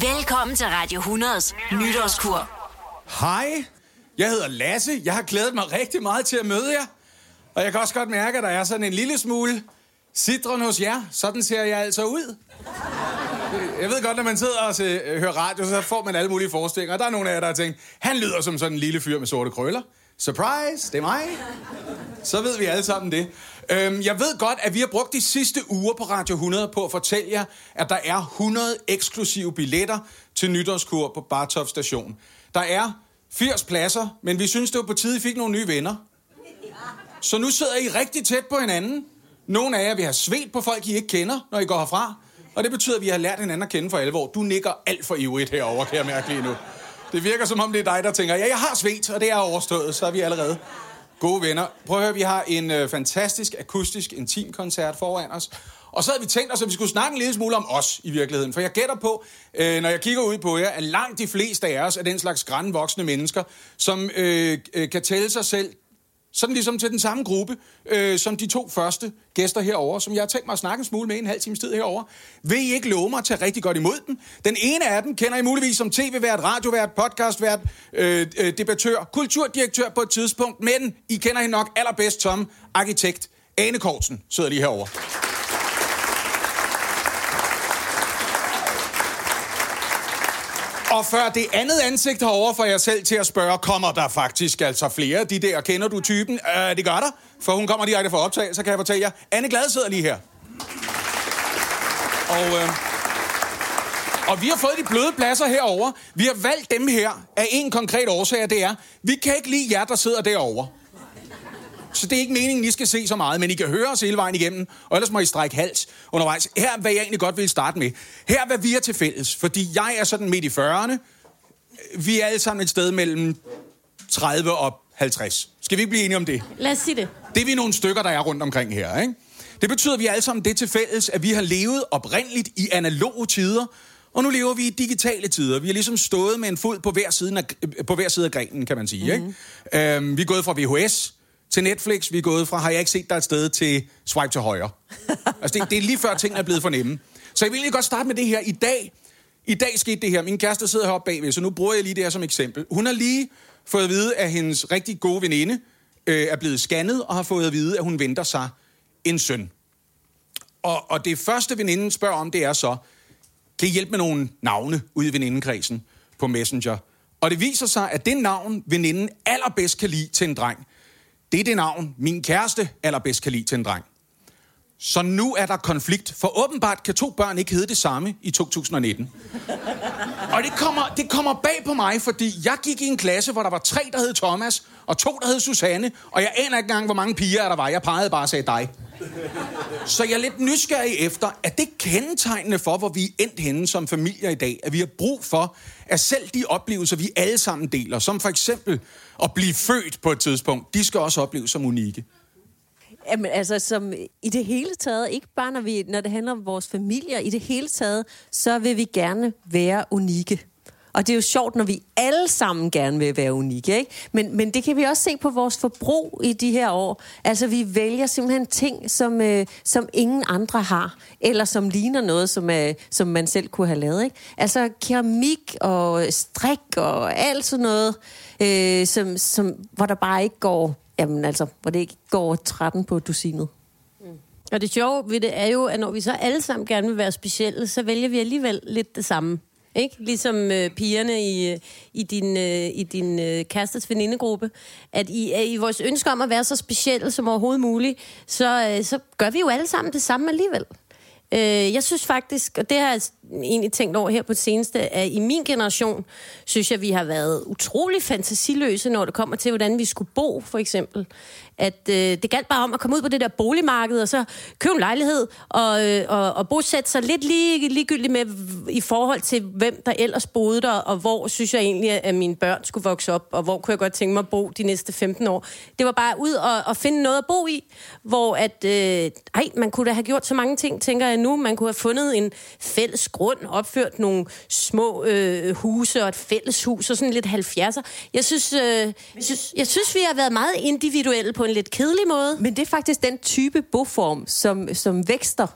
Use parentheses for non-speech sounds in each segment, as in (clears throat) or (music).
Velkommen til Radio 100's Nytårskur. Hej, jeg hedder Lasse. Jeg har glædet mig rigtig meget til at møde jer. Og jeg kan også godt mærke, at der er sådan en lille smule citron hos jer. Sådan ser jeg altså ud. Jeg ved godt, når man sidder og hører radio, så får man alle mulige forestillinger. Og der er nogle af jer, der har tænkt, han lyder som sådan en lille fyr med sorte krøller. Surprise, det er mig. Så ved vi alle sammen det. Øhm, jeg ved godt, at vi har brugt de sidste uger på Radio 100 på at fortælle jer, at der er 100 eksklusive billetter til nytårskur på Bartov station. Der er 80 pladser, men vi synes, det var på tide, I fik nogle nye venner. Så nu sidder I rigtig tæt på hinanden. Nogle af jer vil have svedt på folk, I ikke kender, når I går herfra. Og det betyder, at vi har lært hinanden at kende for alvor. Du nikker alt for ivrigt herover, kan jeg mærke lige nu. Det virker som om, det er dig, der tænker, ja, jeg har svedt, og det er overstået, så er vi allerede gode venner. Prøv at høre, vi har en øh, fantastisk akustisk intimkoncert foran os. Og så havde vi tænkt os, at vi skulle snakke en lille smule om os i virkeligheden. For jeg gætter på, øh, når jeg kigger ud på jer, at langt de fleste af os er den slags grænvoksne mennesker, som øh, øh, kan tælle sig selv sådan ligesom til den samme gruppe, øh, som de to første gæster herover, som jeg har tænkt mig at snakke en smule med en halv times tid herover. Vil I ikke love mig at tage rigtig godt imod dem? Den ene af dem kender I muligvis som tv-vært, radiovært, podcastvært, øh, øh, debattør, kulturdirektør på et tidspunkt, men I kender hende nok allerbedst som arkitekt. Ane Kortsen sidder lige herover. Og før det andet ansigt herover for jer selv til at spørge, kommer der faktisk altså flere af de der, kender du typen? Øh, det gør der, for hun kommer direkte fra optag, så kan jeg fortælle jer. Anne Glad sidder lige her. Og, øh, og vi har fået de bløde pladser herover. Vi har valgt dem her af en konkret årsag, og det er, vi kan ikke lide jer, der sidder derovre. Så det er ikke meningen, I skal se så meget, men I kan høre os hele vejen igennem, og ellers må I strække hals undervejs. Her er, hvad jeg egentlig godt vil starte med. Her er, hvad vi er til fælles, fordi jeg er sådan midt i 40'erne. Vi er alle sammen et sted mellem 30 og 50. Skal vi ikke blive enige om det? Lad os sige det. Det er vi nogle stykker, der er rundt omkring her, ikke? Det betyder, at vi alle sammen det til fælles, at vi har levet oprindeligt i analoge tider, og nu lever vi i digitale tider. Vi har ligesom stået med en fod på hver side af, på hver side af grenen, kan man sige. Mm-hmm. Ikke? Øhm, vi er gået fra VHS til Netflix. Vi er gået fra, har jeg ikke set dig et sted, til swipe til højre. (laughs) altså, det, det er lige før tingene er blevet for nemme. Så jeg vil egentlig godt starte med det her. I dag, i dag skete det her. Min kæreste sidder heroppe bagved, så nu bruger jeg lige det her som eksempel. Hun har lige fået at vide, at hendes rigtig gode veninde øh, er blevet scannet, og har fået at vide, at hun venter sig en søn. Og, og det første, veninden spørger om, det er så, kan I hjælpe med nogle navne ude i venindekredsen på Messenger? Og det viser sig, at det navn, veninden allerbedst kan lide til en dreng, det er det navn, min kæreste allerbedst kan lide til en dreng. Så nu er der konflikt, for åbenbart kan to børn ikke hedde det samme i 2019. Og det kommer, det kommer bag på mig, fordi jeg gik i en klasse, hvor der var tre, der hed Thomas, og to, der hed Susanne, og jeg aner ikke engang, hvor mange piger der var. Jeg pegede bare og sagde dig. Så jeg er lidt nysgerrig efter, at det kendetegnende for, hvor vi er endt henne som familier i dag, at vi har brug for, at selv de oplevelser, vi alle sammen deler, som for eksempel at blive født på et tidspunkt, de skal også opleves som unikke. Jamen, altså, som i det hele taget, ikke bare når, vi, når det handler om vores familier, i det hele taget, så vil vi gerne være unikke. Og det er jo sjovt, når vi alle sammen gerne vil være unikke, ikke? Men, men det kan vi også se på vores forbrug i de her år. Altså, vi vælger simpelthen ting, som, øh, som ingen andre har, eller som ligner noget, som, øh, som man selv kunne have lavet, ikke? Altså, keramik og strik og alt sådan noget, øh, som, som, hvor der bare ikke går, jamen altså, hvor det ikke går 13 på dusinet. Mm. Og det sjove ved det er jo, at når vi så alle sammen gerne vil være specielle, så vælger vi alligevel lidt det samme. Ikke? Ligesom øh, pigerne i, øh, i din, øh, i din øh, kærestes venindegruppe. At i, øh, i vores ønske om at være så specielle som overhovedet muligt, så, øh, så gør vi jo alle sammen det samme alligevel. Øh, jeg synes faktisk, og det har jeg egentlig tænkt over her på det seneste, at i min generation, synes jeg, vi har været utrolig fantasiløse, når det kommer til, hvordan vi skulle bo, for eksempel. At øh, det galt bare om at komme ud på det der boligmarked, og så købe en lejlighed, og, øh, og, og bosætte sig lidt lige, ligegyldigt med i forhold til, hvem der ellers boede der, og hvor synes jeg egentlig, at mine børn skulle vokse op, og hvor kunne jeg godt tænke mig at bo de næste 15 år. Det var bare ud og, og finde noget at bo i, hvor at, øh, ej, man kunne da have gjort så mange ting, tænker jeg nu. Man kunne have fundet en fælles grund, opført nogle små øh, huse og et fælles hus, og sådan lidt 70'er. Jeg synes, øh, jeg, synes, jeg synes, vi har været meget individuelle på på en lidt kedelig måde. Men det er faktisk den type boform, som, som vækster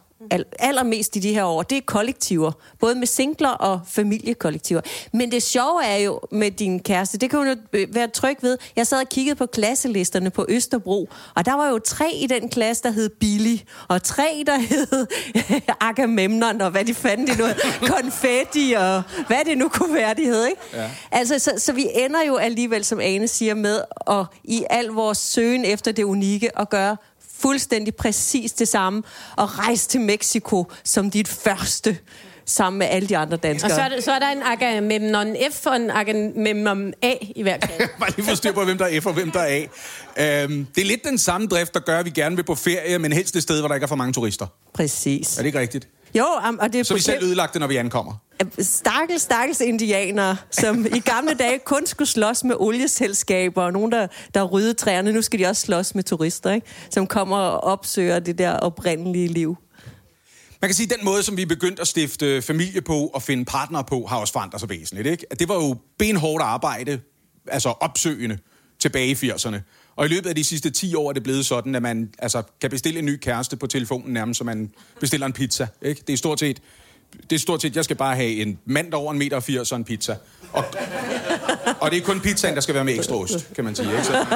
allermest i de her år, det er kollektiver. Både med singler og familiekollektiver. Men det sjove er jo med din kæreste, det kan hun jo øh, være tryg ved. Jeg sad og kiggede på klasselisterne på Østerbro, og der var jo tre i den klasse, der hed Billy, og tre, der hed (laughs) Agamemnon, og hvad de fandt det nu, (laughs) konfetti, og hvad det nu kunne være, de hed, ikke? Ja. Altså, så, så vi ender jo alligevel, som Ane siger, med at i al vores søgen efter det unikke, at gøre fuldstændig præcis det samme, og rejse til Mexico som dit første, sammen med alle de andre danskere. Og så er, det, så er der en Agamemnon F og en Agamemnon A i hver klasse. (laughs) Bare lige få styr på, hvem der er F og hvem der er A. Øhm, det er lidt den samme drift, der gør, at vi gerne vil på ferie, men helst et sted, hvor der ikke er for mange turister. Præcis. Er det ikke rigtigt? Jo, og det er Så vi selv ødelagte, når vi ankommer. stakkels, stakkels indianere, som i gamle dage kun skulle slås med olieselskaber, og nogen, der, der ryddede træerne. Nu skal de også slås med turister, ikke? som kommer og opsøger det der oprindelige liv. Man kan sige, at den måde, som vi er begyndt at stifte familie på og finde partnere på, har også forandret sig væsentligt. Ikke? Det var jo benhårdt arbejde, altså opsøgende, tilbage i 80'erne. Og i løbet af de sidste 10 år er det blevet sådan, at man altså, kan bestille en ny kæreste på telefonen nærmest, som man bestiller en pizza. Ikke? Det er stort set, det er stort set, jeg skal bare have en mand over en meter og 80 og en pizza. Og, og det er kun pizzaen, der skal være med ekstra ost, kan man sige. Ikke? Så, (laughs)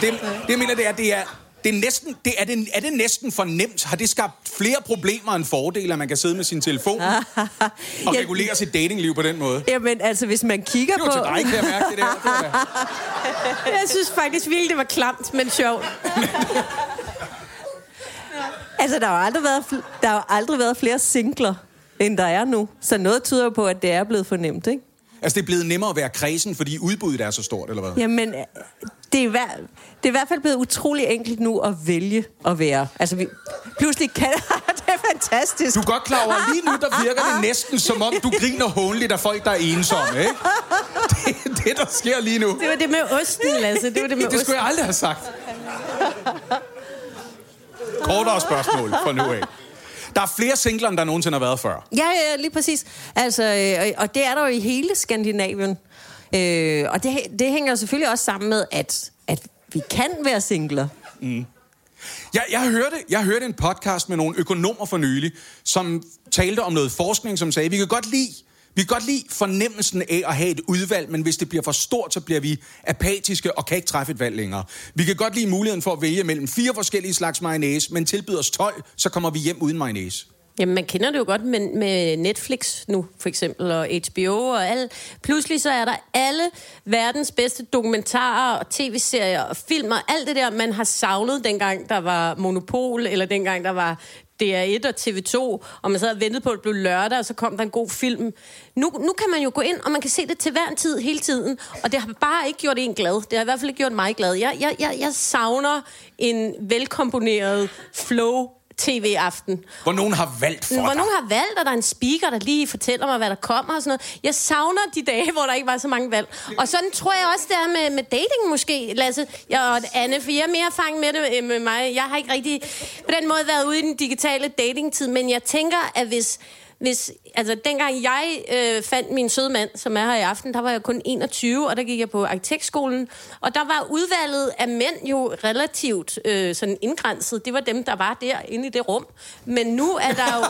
det, det, jeg mener, det er, det er, det er, næsten, det er, det, er det næsten for nemt? Har det skabt flere problemer end fordele, at man kan sidde med sin telefon (laughs) og Ja. regulere sit datingliv på den måde? Jamen, altså, hvis man kigger Det på... var til dig, kan jeg mærke det der. Det var (laughs) Jeg synes faktisk virkelig, det var klamt, men sjovt. (laughs) Altså, der har aldrig været, der har aldrig været flere singler, end der er nu. Så noget tyder på, at det er blevet for nemt, ikke? Altså, det er blevet nemmere at være kredsen, fordi udbuddet er så stort, eller hvad? Jamen, øh, det er, i hver, det er i hvert fald blevet utrolig enkelt nu at vælge at være. Altså, vi pludselig kan... (laughs) det er fantastisk. Du er godt klar over, at lige nu, der virker det næsten som om, du griner håndeligt af folk, der er ensomme, ikke? Det er det, der sker lige nu. Det var det med osten, Lasse. Det var det med Det osten. skulle jeg aldrig have sagt. Kortere spørgsmål fra nu af. Der er flere singler, end der nogensinde har været før. Ja, ja, ja, lige præcis. Altså, øh, og det er der jo i hele Skandinavien. Øh, og det, det hænger selvfølgelig også sammen med, at, at vi kan være singler. Jeg, jeg, hørte, jeg hørte en podcast med nogle økonomer for nylig, som talte om noget forskning, som sagde, vi kan godt lide vi kan godt lide fornemmelsen af at have et udvalg, men hvis det bliver for stort, så bliver vi apatiske og kan ikke træffe et valg længere. Vi kan godt lide muligheden for at vælge mellem fire forskellige slags mayonnaise, men tilbyder os 12, så kommer vi hjem uden mayonnaise. Jamen, man kender det jo godt med, med Netflix nu, for eksempel, og HBO og alt. Pludselig så er der alle verdens bedste dokumentarer og tv-serier og film og alt det der, man har savnet dengang, der var Monopol, eller dengang, der var DR1 og TV2, og man sad og ventede på, at det blev lørdag, og så kom der en god film. Nu, nu kan man jo gå ind, og man kan se det til hver en tid, hele tiden, og det har bare ikke gjort en glad. Det har i hvert fald ikke gjort mig glad. Jeg, jeg, jeg, jeg savner en velkomponeret flow tv-aften. Hvor nogen har valgt for Hvor dig. nogen har valgt, og der er en speaker, der lige fortæller mig, hvad der kommer og sådan noget. Jeg savner de dage, hvor der ikke var så mange valg. Og sådan tror jeg også, det er med, med dating måske, Lasse jeg og Anne, for jeg har mere erfaring med det øh, med mig. Jeg har ikke rigtig på den måde været ude i den digitale datingtid, men jeg tænker, at hvis hvis, altså dengang jeg øh, fandt min søde mand, som er her i aften, der var jeg kun 21, og der gik jeg på arkitektskolen, og der var udvalget af mænd jo relativt øh, sådan indgrænset. Det var dem, der var der inde i det rum. Men nu er der jo...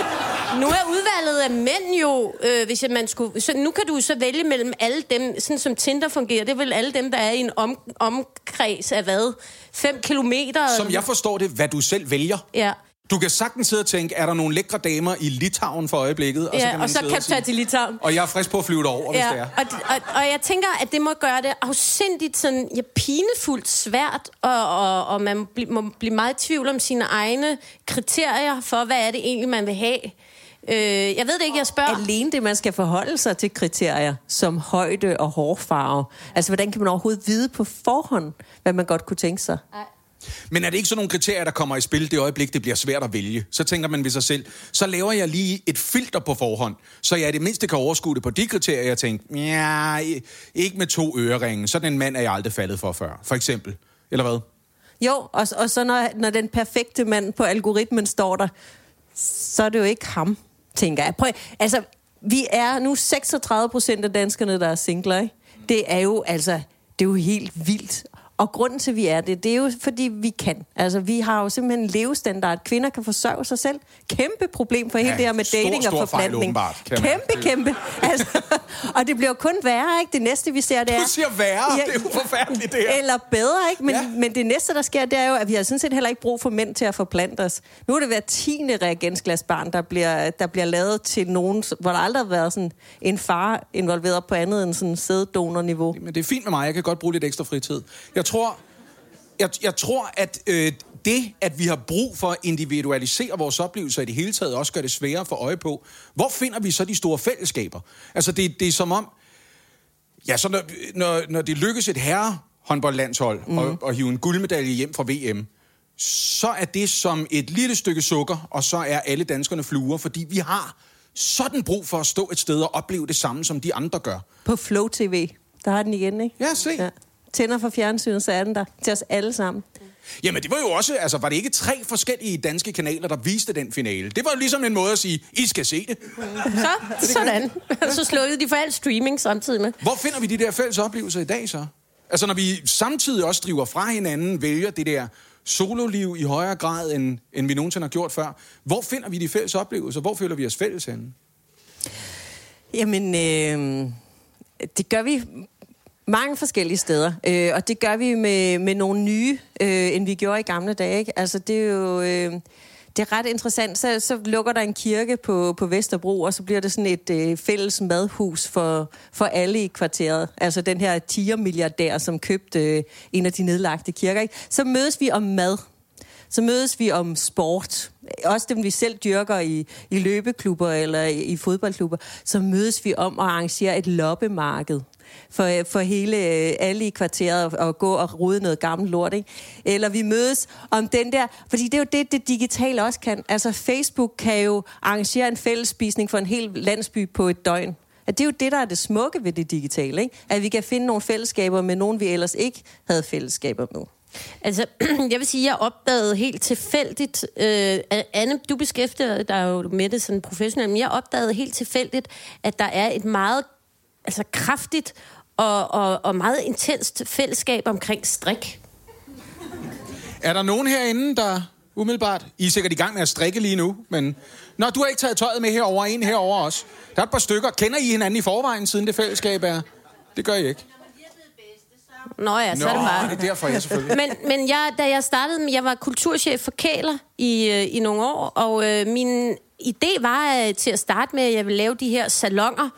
(laughs) nu er udvalget af mænd jo, øh, hvis man skulle... Så nu kan du så vælge mellem alle dem, sådan som Tinder fungerer. Det er vel alle dem, der er i en om, omkreds af hvad? 5 kilometer? Som jeg forstår det, hvad du selv vælger. Ja. Du kan sagtens sidde og tænke, er der nogle lækre damer i Litauen for øjeblikket? Og Ja, man og så kan tage til Litauen. Og jeg er frisk på at flyve derover, hvis det Ja, er. og, og, og jeg tænker, at det må gøre det afsindigt sådan, ja, pinefuldt svært, og, og, og man bl- må blive meget i tvivl om sine egne kriterier for, hvad er det egentlig, man vil have. Øh, jeg ved det ikke, jeg spørger. Alene det, man skal forholde sig til kriterier som højde og hårfarve. Altså, hvordan kan man overhovedet vide på forhånd, hvad man godt kunne tænke sig? Men er det ikke sådan nogle kriterier, der kommer i spil det øjeblik, det bliver svært at vælge? Så tænker man ved sig selv, så laver jeg lige et filter på forhånd, så jeg i det mindste kan overskue det på de kriterier, jeg tænker, ja, ikke med to øreringe. Sådan en mand er jeg aldrig faldet for før, for eksempel. Eller hvad? Jo, og, og så når, når den perfekte mand på algoritmen står der, så er det jo ikke ham, tænker jeg. Prøv, altså, vi er nu 36 procent af danskerne, der er singler, ikke? Det er jo altså, det er jo helt vildt. Og grunden til, at vi er det, det er jo, fordi vi kan. Altså, vi har jo simpelthen en levestandard. Kvinder kan forsørge sig selv. Kæmpe problem for hele Ja, det her med stor, dating og stor forplantning. man- Kæmpe, kæmpe. (laughs) Altså, og det bliver jo kun værre, ikke? Det næste, vi ser, det er... Du siger værre, det er jo forfærdeligt, det her. Eller bedre, ikke? Men, Ja. ja. men det næste, der sker, det er jo, at vi har sådan set heller ikke brug for mænd til at forplante os. Nu er det hver tiende reagensglasbarn, der bliver, der bliver lavet til nogen, hvor der aldrig har været sådan en far involveret på andet end sådan sæddonorniveau. Men det er fint med mig, jeg kan godt bruge lidt ekstra fritid. Jeg tror, jeg, jeg tror at øh, det, at vi har brug for at individualisere vores oplevelser i det hele taget, også gør det sværere for øje på. Hvor finder vi så de store fællesskaber? Altså, det, det er som om... Ja, så når, når, når det lykkes et herre håndboldlandshold mm. og, og hive en guldmedalje hjem fra VM, så er det som et lille stykke sukker, og så er alle danskerne fluer, fordi vi har sådan brug for at stå et sted og opleve det samme, som de andre gør. På Flow TV, der har den igen, ikke? Ja, se. Ja. Tænder for fjernsynet, så er den der til os alle sammen. Jamen, det var jo også, altså, var det ikke tre forskellige danske kanaler, der viste den finale? Det var jo ligesom en måde at sige, I skal se det. Så, sådan. (laughs) Så slukkede de for alt streaming samtidig med. Hvor finder vi de der fælles oplevelser i dag så? Altså, når vi samtidig også driver fra hinanden, vælger det der sololiv i højere grad, end, end vi nogensinde har gjort før. Hvor finder vi de fælles oplevelser? Hvor føler vi os fælles henne? Jamen, øh, det gør vi mange forskellige steder, øh, og det gør vi med, med nogle nye, øh, end vi gjorde i gamle dage. Ikke? Altså, det er jo... Øh, det er ret interessant. Så, så lukker der en kirke på, på Vesterbro, og så bliver det sådan et øh, fælles madhus for, for alle i kvarteret. Altså den her tiger-milliardær, som købte øh, en af de nedlagte kirker. Ikke? Så mødes vi om mad. Så mødes vi om sport. Også dem, vi selv dyrker i, i løbeklubber eller i, i fodboldklubber. Så mødes vi om at arrangere et loppemarked for, for hele, øh, alle i kvarteret og gå og rode noget gammelt lort, ikke? Eller vi mødes om den der, fordi det er jo det, det digitale også kan. Altså Facebook kan jo arrangere en fællesspisning for en hel landsby på et døgn. At det er jo det, der er det smukke ved det digitale, ikke? At vi kan finde nogle fællesskaber med nogen, vi ellers ikke havde fællesskaber med. Altså, (clears throat) jeg vil sige, at jeg opdagede helt tilfældigt... Øh, Anne, du beskæftiger dig jo med det sådan professionelt, men jeg opdagede helt tilfældigt, at der er et meget altså, kraftigt og, og, og meget intenst fællesskab omkring strik. Er der nogen herinde, der umiddelbart... I er sikkert i gang med at strikke lige nu, men... Nå, du har ikke taget tøjet med herover en herover også. Der er et par stykker. Kender I hinanden i forvejen, siden det fællesskab er? Det gør I ikke. Nå ja, så Nå, er det bare... det er derfor, jeg selvfølgelig... Men, men jeg, da jeg startede, jeg var kulturchef for Kæler i, øh, i nogle år, og øh, min idé var øh, til at starte med, at jeg ville lave de her salonger,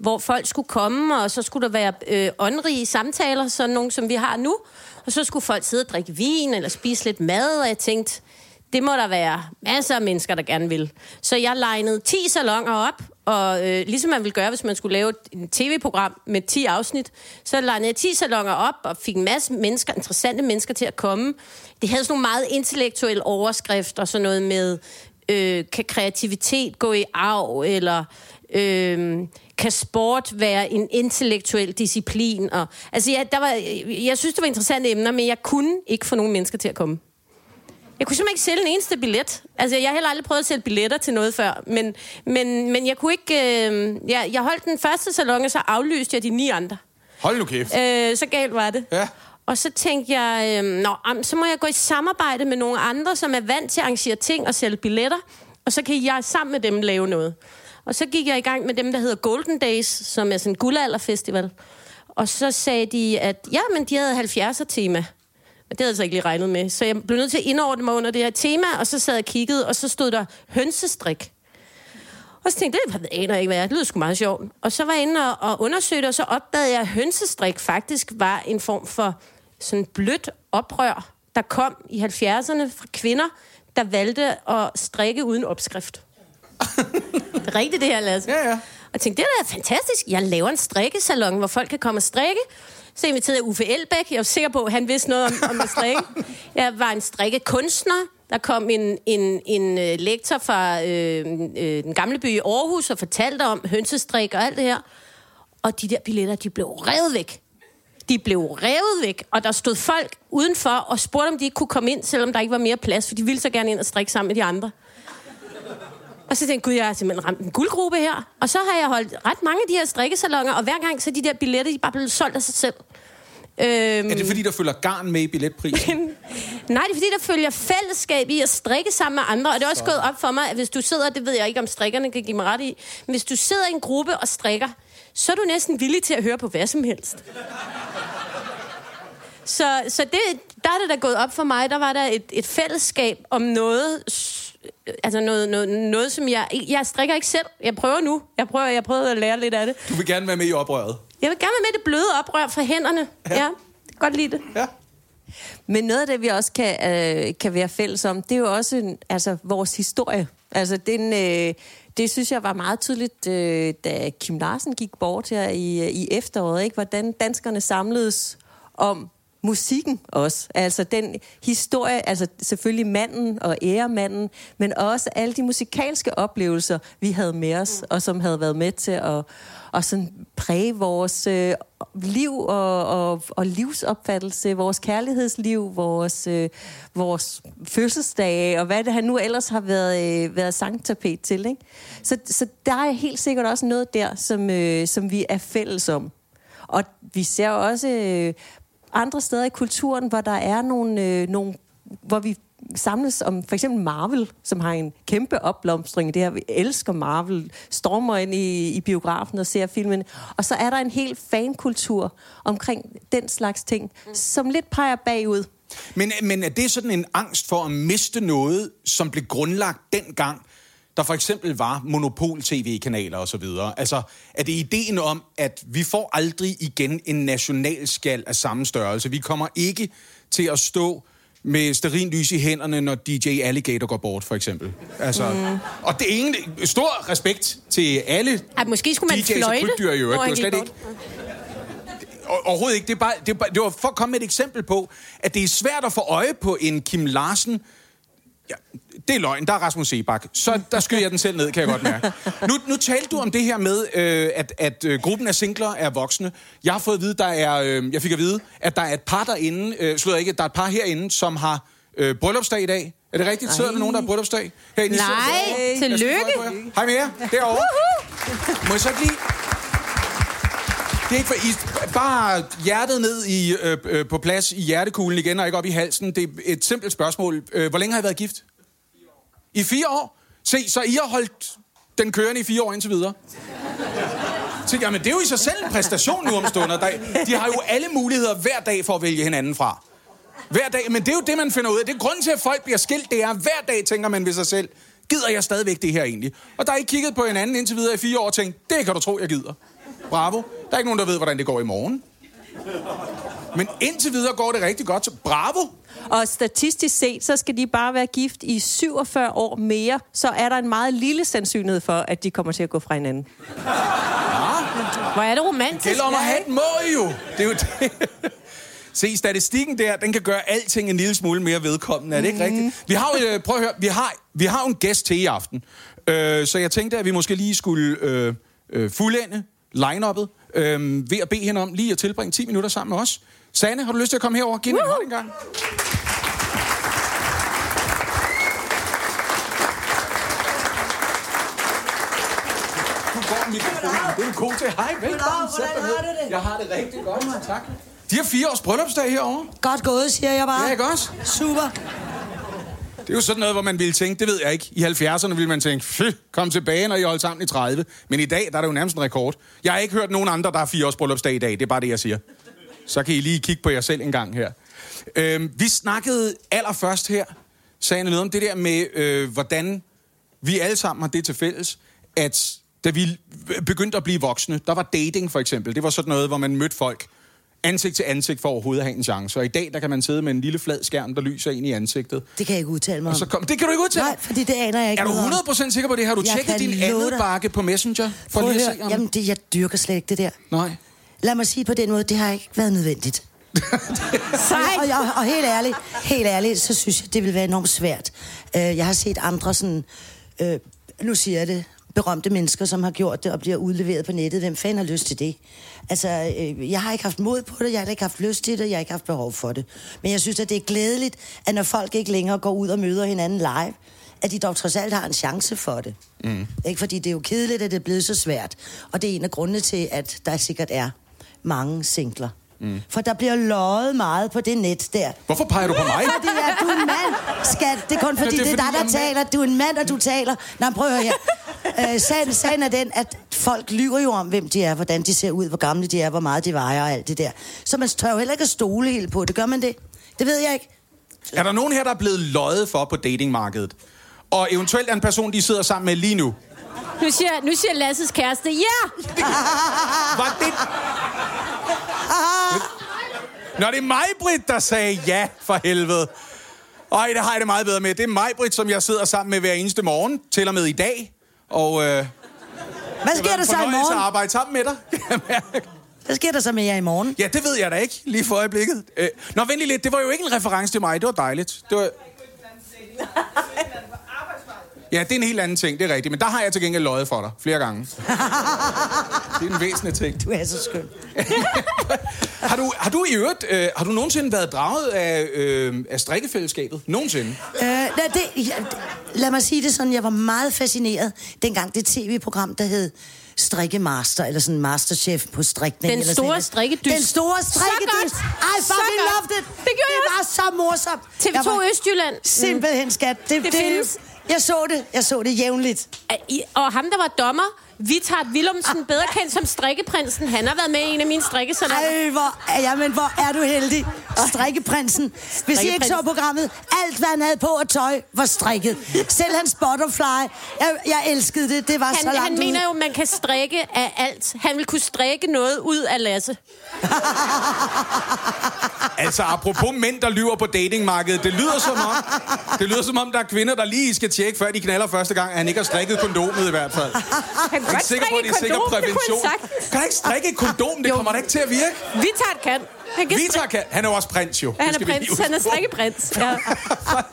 hvor folk skulle komme, og så skulle der være øh, åndrige samtaler, sådan nogle, som vi har nu. Og så skulle folk sidde og drikke vin, eller spise lidt mad, og jeg tænkte, det må der være masser af mennesker, der gerne vil. Så jeg legnede 10 salonger op, og øh, ligesom man ville gøre, hvis man skulle lave et tv-program med 10 afsnit, så legnede jeg 10 salonger op og fik en masse mennesker, interessante mennesker til at komme. Det havde sådan nogle meget intellektuelle overskrifter, sådan noget med, øh, kan kreativitet gå i arv, eller øh, kan sport være en intellektuel disciplin? Og, altså, jeg, der var, jeg synes, det var interessante emner, men jeg kunne ikke få nogen mennesker til at komme. Jeg kunne simpelthen ikke sælge en eneste billet. Altså, jeg har heller aldrig prøvet at sælge billetter til noget før. Men, men, men jeg kunne ikke... Øh, jeg, jeg holdt den første salon, og så aflyste jeg de ni andre. Hold nu kæft. Øh, så galt var det. Ja. Og så tænkte jeg, øh, Nå, så må jeg gå i samarbejde med nogle andre, som er vant til at arrangere ting og sælge billetter. Og så kan jeg sammen med dem lave noget. Og så gik jeg i gang med dem, der hedder Golden Days, som er sådan en guldalderfestival. Og så sagde de, at ja, men de havde 70'er tema. Men det havde jeg altså ikke lige regnet med. Så jeg blev nødt til at indordne mig under det her tema, og så sad jeg og kiggede, og så stod der hønsestrik. Og så tænkte jeg, det aner jeg ikke, hvad er. Det lyder sgu meget sjovt. Og så var jeg inde og, og undersøgte, og så opdagede jeg, at hønsestrik faktisk var en form for sådan blødt oprør, der kom i 70'erne fra kvinder, der valgte at strikke uden opskrift. (laughs) det rigtigt, det her, Lasse. Ja, ja. Og jeg tænkte, det er da fantastisk. Jeg laver en strikkesalon, hvor folk kan komme og strikke. Så inviterede jeg Uffe Elbæk. Jeg var sikker på, at han vidste noget om, om at strikke. (laughs) Jeg var en strikkekunstner. Der kom en, en, en uh, lektor fra øh, øh, den gamle by i Aarhus og fortalte om hønsestrik og alt det her. Og de der billetter, de blev revet væk. De blev revet væk, og der stod folk udenfor og spurgte, om de ikke kunne komme ind, selvom der ikke var mere plads, for de ville så gerne ind og strikke sammen med de andre. Og så tænkte jeg, gud, jeg har simpelthen ramt en guldgruppe her. Og så har jeg holdt ret mange af de her strikkesalonger, og hver gang så de der billetter, de bare blevet solgt af sig selv. Øhm, Er det fordi, der følger garn med i billetprisen? (laughs) Nej, det er fordi, der følger fællesskab i at strikke sammen med andre. Og det er også gået op for mig, at hvis du sidder, det ved jeg ikke, om strikkerne kan give mig ret i, men hvis du sidder i en gruppe og strikker, så er du næsten villig til at høre på hvad som helst. Så, så det, der er det da gået op for mig, der var der et, et fællesskab om noget, altså noget, noget, noget, som jeg... Jeg strikker ikke selv. Jeg prøver nu. Jeg prøver, jeg prøver at lære lidt af det. Du vil gerne være med i oprøret. Jeg vil gerne være med i det bløde oprør fra hænderne. Ja, ja godt lide det. Ja. Men noget af det, vi også kan, øh, kan være fælles om, det er jo også en, altså, vores historie. Altså, den, øh, det synes jeg var meget tydeligt, øh, da Kim Larsen gik bort her i, i efteråret, ikke? hvordan danskerne samledes om musikken også. Altså den historie, altså selvfølgelig manden og æremanden, men også alle de musikalske oplevelser, vi havde med os, og som havde været med til at, at sådan præge vores øh, liv og, og, og livsopfattelse, vores kærlighedsliv, vores, øh, vores fødselsdage, og hvad det han nu ellers har været, øh, været sangtapet til. Ikke? Så, så der er helt sikkert også noget der, som, øh, som vi er fælles om. Og vi ser også øh, andre steder i kulturen, hvor der er nogle, øh, nogle hvor vi samles om for eksempel Marvel, som har en kæmpe opblomstring. Det her, vi elsker Marvel, stormer ind i, i biografen og ser filmen. Og så er der en helt fankultur omkring den slags ting, som lidt peger bagud. Men, men er det sådan en angst for at miste noget, som blev grundlagt dengang, der for eksempel var monopol-tv-kanaler osv.? Altså, er det ideen om, at vi får aldrig igen en nationalskal af samme størrelse? Vi kommer ikke til at stå med sterinlys i hænderne, når DJ Alligator går bort, for eksempel. Altså, mm. Og det er egentlig stor respekt til alle Ej, måske skulle man DJ's og fløjte, krybdyr i øvrigt. Det var slet ikke overhovedet ikke. Det, er bare, det, er bare, det var for at komme med et eksempel på, at det er svært at få øje på en Kim Larsen. Ja, det er løgn. Der er Rasmus Sebak. Så der skyder jeg den selv ned, kan jeg godt mærke. Nu, nu talte du om det her med, øh, at, at øh, gruppen af singler er voksne. Jeg har fået at vide, der er, øh, jeg fik at vide, at der er et par derinde, øh, slår ikke, der er et par herinde, som har øh, bryllupsdag i dag. Er det rigtigt? Sidder der nogen, der har bryllupsdag? Herinde, I Nej, skal tillykke. Hej med jer. Derovre. Må jeg så ikke lige... Det er ikke for... I, bare hjertet ned i, øh, øh, på plads i hjertekuglen igen, og ikke op i halsen. Det er et simpelt spørgsmål. Øh, hvor længe har I været gift? I fire år? Se, så I har holdt den kørende i fire år indtil videre. Så, jamen, det er jo i sig selv en præstation nu om stunder. Der, de har jo alle muligheder hver dag for at vælge hinanden fra. Hver dag, men det er jo det, man finder ud af. Det er grunden til, at folk bliver skilt, det er, hver dag tænker man ved sig selv, gider jeg stadigvæk det her egentlig? Og der er I kigget på hinanden indtil videre i fire år og tænkt, det kan du tro, jeg gider. Bravo. Der er ikke nogen, der ved, hvordan det går i morgen. Men indtil videre går det rigtig godt. Bravo. Og statistisk set, så skal de bare være gift i 47 år mere, så er der en meget lille sandsynlighed for, at de kommer til at gå fra hinanden. Hvor er det romantisk. Det gælder om at have et mål, jo. Det er jo det. Se, statistikken der, den kan gøre alting en lille smule mere vedkommende. Er det ikke rigtigt? Vi har jo, øh, prøv at høre, vi har, vi har en gæst til i aften. Øh, så jeg tænkte, at vi måske lige skulle øh, øh, fuldende line-uppet øh, ved at bede hende om lige at tilbringe 10 minutter sammen med os. Sanne, har du lyst til at komme herover? Giv hende en hånd en gang. Du går mikrofonen. Det er du god til. Hej, velkommen. Sæt dig ned. Jeg har det rigtig godt. Tak. De har fire års bryllupsdag herovre. Godt gået, siger jeg bare. Ja, ikke også? Super. Det er jo sådan noget, hvor man ville tænke, det ved jeg ikke. I 70'erne ville man tænke, fy, kom tilbage, når I holdt sammen i 30. Men i dag, der er det jo nærmest en rekord. Jeg har ikke hørt nogen andre, der har fire års bryllupsdag i dag. Det er bare det, jeg siger. Så kan I lige kigge på jer selv en gang her. Øhm, vi snakkede allerførst her, sagde noget om det der med, øh, hvordan vi alle sammen har det til fælles, at da vi begyndte at blive voksne, der var dating for eksempel. Det var sådan noget, hvor man mødte folk ansigt til ansigt for overhovedet at have en chance. Og i dag, der kan man sidde med en lille flad skærm, der lyser ind i ansigtet. Det kan jeg ikke udtale mig Og om. så kom, det kan du ikke udtale. Nej, fordi det aner jeg ikke Er du noget om. 100% sikker på det? Har du Jeg tjekket din dig. bakke på Messenger? For Prøv at lige høre. se, om... Jamen, det, jeg dyrker slet ikke det der. Nej. Lad mig sige på den måde, det har ikke været nødvendigt. (laughs) og, og, og helt ærligt, helt ærligt, så synes jeg, det vil være enormt svært. Uh, jeg har set andre sådan, uh, nu siger jeg det, berømte mennesker, som har gjort det og bliver udleveret på nettet. Hvem fanden har lyst til det? Altså, øh, jeg har ikke haft mod på det, jeg har ikke haft lyst til det, jeg har ikke haft behov for det. Men jeg synes, at det er glædeligt, at når folk ikke længere går ud og møder hinanden live, at de dog trods alt har en chance for det. Mm. Ikke fordi det er jo kedeligt, at det er blevet så svært. Og det er en af grundene til, at der sikkert er mange singler. Mm. For der bliver løjet meget på det net der. Hvorfor peger du på mig? Fordi at du er en mand, skat. Det er kun fordi, det er det er, fordi, dig, der er mand. taler. Du er en mand, og du taler. Nå, prøv at høre her. (laughs) Øh, sagen, sagen er den, at folk lyver jo om, hvem de er, hvordan de ser ud, hvor gamle de er, hvor meget de vejer og alt det der. Så man tør jo heller ikke at stole helt på det. Gør man det? Det ved jeg ikke. Er der nogen her, der er blevet løjet for på datingmarkedet? Og eventuelt er en person, de sidder sammen med lige nu. Nu siger, nu siger Lasses kæreste, ja! (laughs) Var det... Nå, det er mig, Britt, der sagde ja for helvede. Ej, det har jeg det meget bedre med. Det er mig, Britt, som jeg sidder sammen med hver eneste morgen, til og med i dag. Og øh, Hvad sker der så i at morgen? arbejde sammen med dig. jeg. Hvad sker der så med jer i morgen? ja, det ved jeg da ikke, lige for øjeblikket. Øh, nå, vent lige lidt. Det var jo ikke en reference til mig. Det var dejligt. Det var... (laughs) Ja, det er en helt anden ting, det er rigtigt. Men der har jeg til gengæld løjet for dig flere gange. (laughs) Det er en væsentlig ting. Du er så skøn. (laughs) Har du, har du i øvrigt, øh, har du nogensinde været draget af, øh, af strikkefællesskabet? Nogensinde? Øh, lad, det, ja, lad mig sige det sådan, jeg var meget fascineret, dengang det tv-program, der hed Strikkemaster, eller sådan Masterchef på strikning. Den eller store sådan strikkedyst. Den store Så strikkedyst. godt. I Så fucking godt. loved it. Det gjorde jeg Det var så morsomt. Jeg TV2 var Østjylland. Simpelthen, skat. Det, Det findes. Jeg så det. Jeg så det jævnligt. Og ham, der var dommer, Vitard Willumsen, bedre kendt som strikkeprinsen, han har været med i en af mine strikkesalater. Ej, hvor, ja, men hvor er du heldig. Strikkeprinsen. Hvis I ikke så programmet, alt hvad han havde på af tøj var strikket. Selv hans butterfly. Jeg, jeg elskede det. Det var så Han, langt han ude. mener jo, man kan strikke af alt. Han vil kunne strikke noget ud af Lasse. (laughs) Altså, apropos mænd, der lyver på datingmarkedet. Det lyder som om, det lyder som om der er kvinder, der lige skal tjekke, før de knaller første gang, at han ikke har strikket kondomet i hvert fald. Han ikke sikker på, at det er sikker prævention. Kan han ikke strikke et kondom? Det kommer da ikke til at virke. Vitard kan. Han, kan Vita kan. Han er jo også prins, jo. Han er prins. Han er strikkeprins. Ja. (laughs)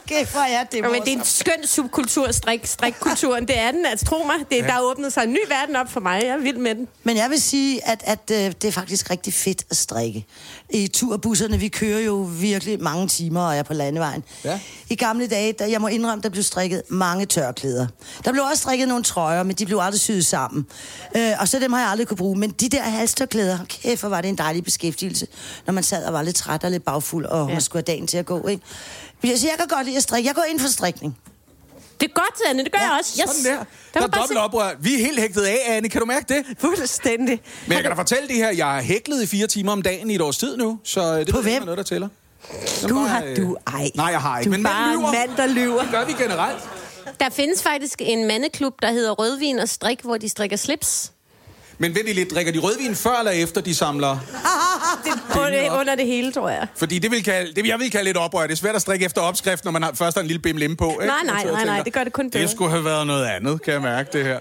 Okay, hvor er det Ja, men det er en skøn subkultur, strik, strikkulturen. Det er den, altså tro mig. Det, der er åbnet sig en ny verden op for mig. Jeg er vild med den. Men jeg vil sige, at, at øh, det er faktisk rigtig fedt at strikke. I turbusserne, vi kører jo virkelig mange timer og er på landevejen. Ja. I gamle dage, der, jeg må indrømme, der blev strikket mange tørklæder. Der blev også strikket nogle trøjer, men de blev aldrig syet sammen. Øh, og så dem har jeg aldrig kunne bruge. Men de der halstørklæder, kæft, hvor var det en dejlig beskæftigelse, når man sad og var lidt træt og lidt bagfuld, og ja. man skulle have dagen til at gå. Ikke? Men jeg, siger, jeg kan godt lide at strikke. Jeg går ind for strikning. Det er godt, Anne. Det gør Ja, jeg også. Yes. Sådan der. Der Der var er dobbelt se- oprør. Vi er helt hægtet af, Anne. Kan du mærke det? Fuldstændig. Men jeg kan da fortælle det her. Jeg har hæklet i fire timer om dagen i et års tid nu. Så øh, det På hvem? er noget, der tæller. Du Jamen, har... bare, øh, Du, ej. Nej, jeg har ikke. Du er men bare lyver. mand, der lyver. Det gør vi generelt. Der findes faktisk en mandeklub, der hedder Rødvin og Strik, hvor de strikker slips. Men vent lidt. Drikker de rødvin før eller efter, de samler? (laughs) Under, under det hele, tror jeg. Fordi det vil, kalde, det jeg vil kalde lidt oprør. Det er svært at strikke efter opskrift, når man har, først har en lille bimlem på. Ikke? Nej, nej, nej, nej, det gør det kun bedre. Det skulle have været noget andet, kan jeg mærke det her.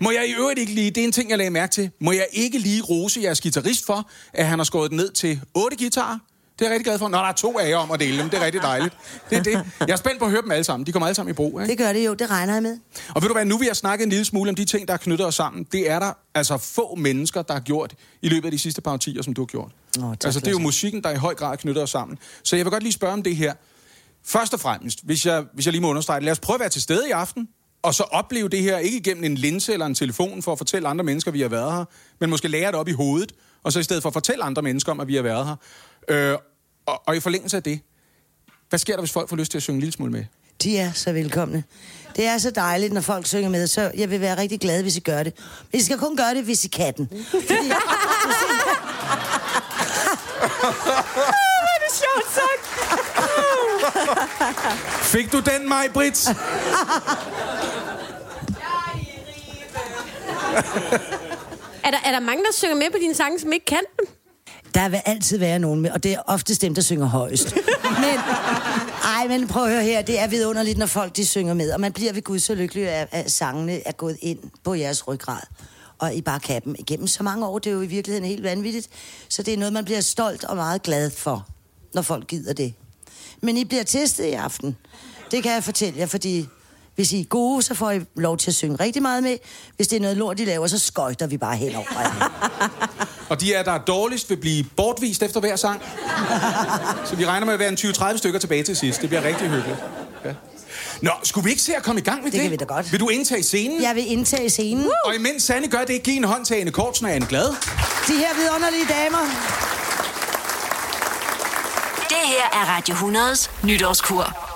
Må jeg i øvrigt ikke lige, det er en ting, jeg lagde mærke til, må jeg ikke lige rose jeres guitarist for, at han har skåret ned til otte guitarer? Det er jeg rigtig glad for. Nå, der er to af jer om at dele dem. Det er rigtig dejligt. Det er det. Jeg er spændt på at høre dem alle sammen. De kommer alle sammen i brug. Ikke? Det gør det jo, det regner jeg med. Og ved du hvad, nu vil jeg snakke en lille smule om de ting, der har knyttet os sammen. Det er der altså få mennesker, der har gjort i løbet af de sidste par årtier, som du har gjort. Nå, tak, altså, det er jo musikken, der i høj grad knytter os sammen. Så jeg vil godt lige spørge om det her. Først og fremmest, hvis jeg, hvis jeg lige må understrege det, lad os prøve at være til stede i aften, og så opleve det her, ikke igennem en linse eller en telefon, for at fortælle andre mennesker, vi har været her, men måske lære det op i hovedet, og så i stedet for at fortælle andre mennesker om, at vi har været her. Øh, og, og i forlængelse af det, hvad sker der, hvis folk får lyst til at synge en lille smule med? De er så velkomne. Det er så dejligt, når folk synger med, så jeg vil være rigtig glad, hvis I gør det. Men I skal kun gøre det, hvis I kan den. (laughs) Fordi, (laughs) Det er sjovt sagt. (laughs) Fik du den, mig, Brits? Er der, er der mange, der synger med på dine sange, som ikke kan dem? Der vil altid være nogen med, og det er oftest dem, der synger højst. Men, ej, men prøv at høre her, det er vidunderligt, når folk de synger med, og man bliver ved Gud så lykkelig, at, at sangene er gået ind på jeres ryggrad og I bare kan dem igennem så mange år. Det er jo i virkeligheden helt vanvittigt. Så det er noget, man bliver stolt og meget glad for, når folk gider det. Men I bliver testet i aften. Det kan jeg fortælle jer, fordi hvis I er gode, så får I lov til at synge rigtig meget med. Hvis det er noget lort, I laver, så skøjter vi bare henover jer. Og de er, der er dårligst, vil blive bortvist efter hver sang. Så vi regner med at være en 20-30 stykker tilbage til sidst. Det bliver rigtig hyggeligt. Ja. Nå, skulle vi ikke se at komme i gang med det? Det kan vi da godt. Vil du indtage scenen? Jeg vil indtage scenen. Og imens Sanne gør det, giv en hånd til Anne Kortsen og Anne Glad. De her vidunderlige damer. her er Radio 100's nytårskur.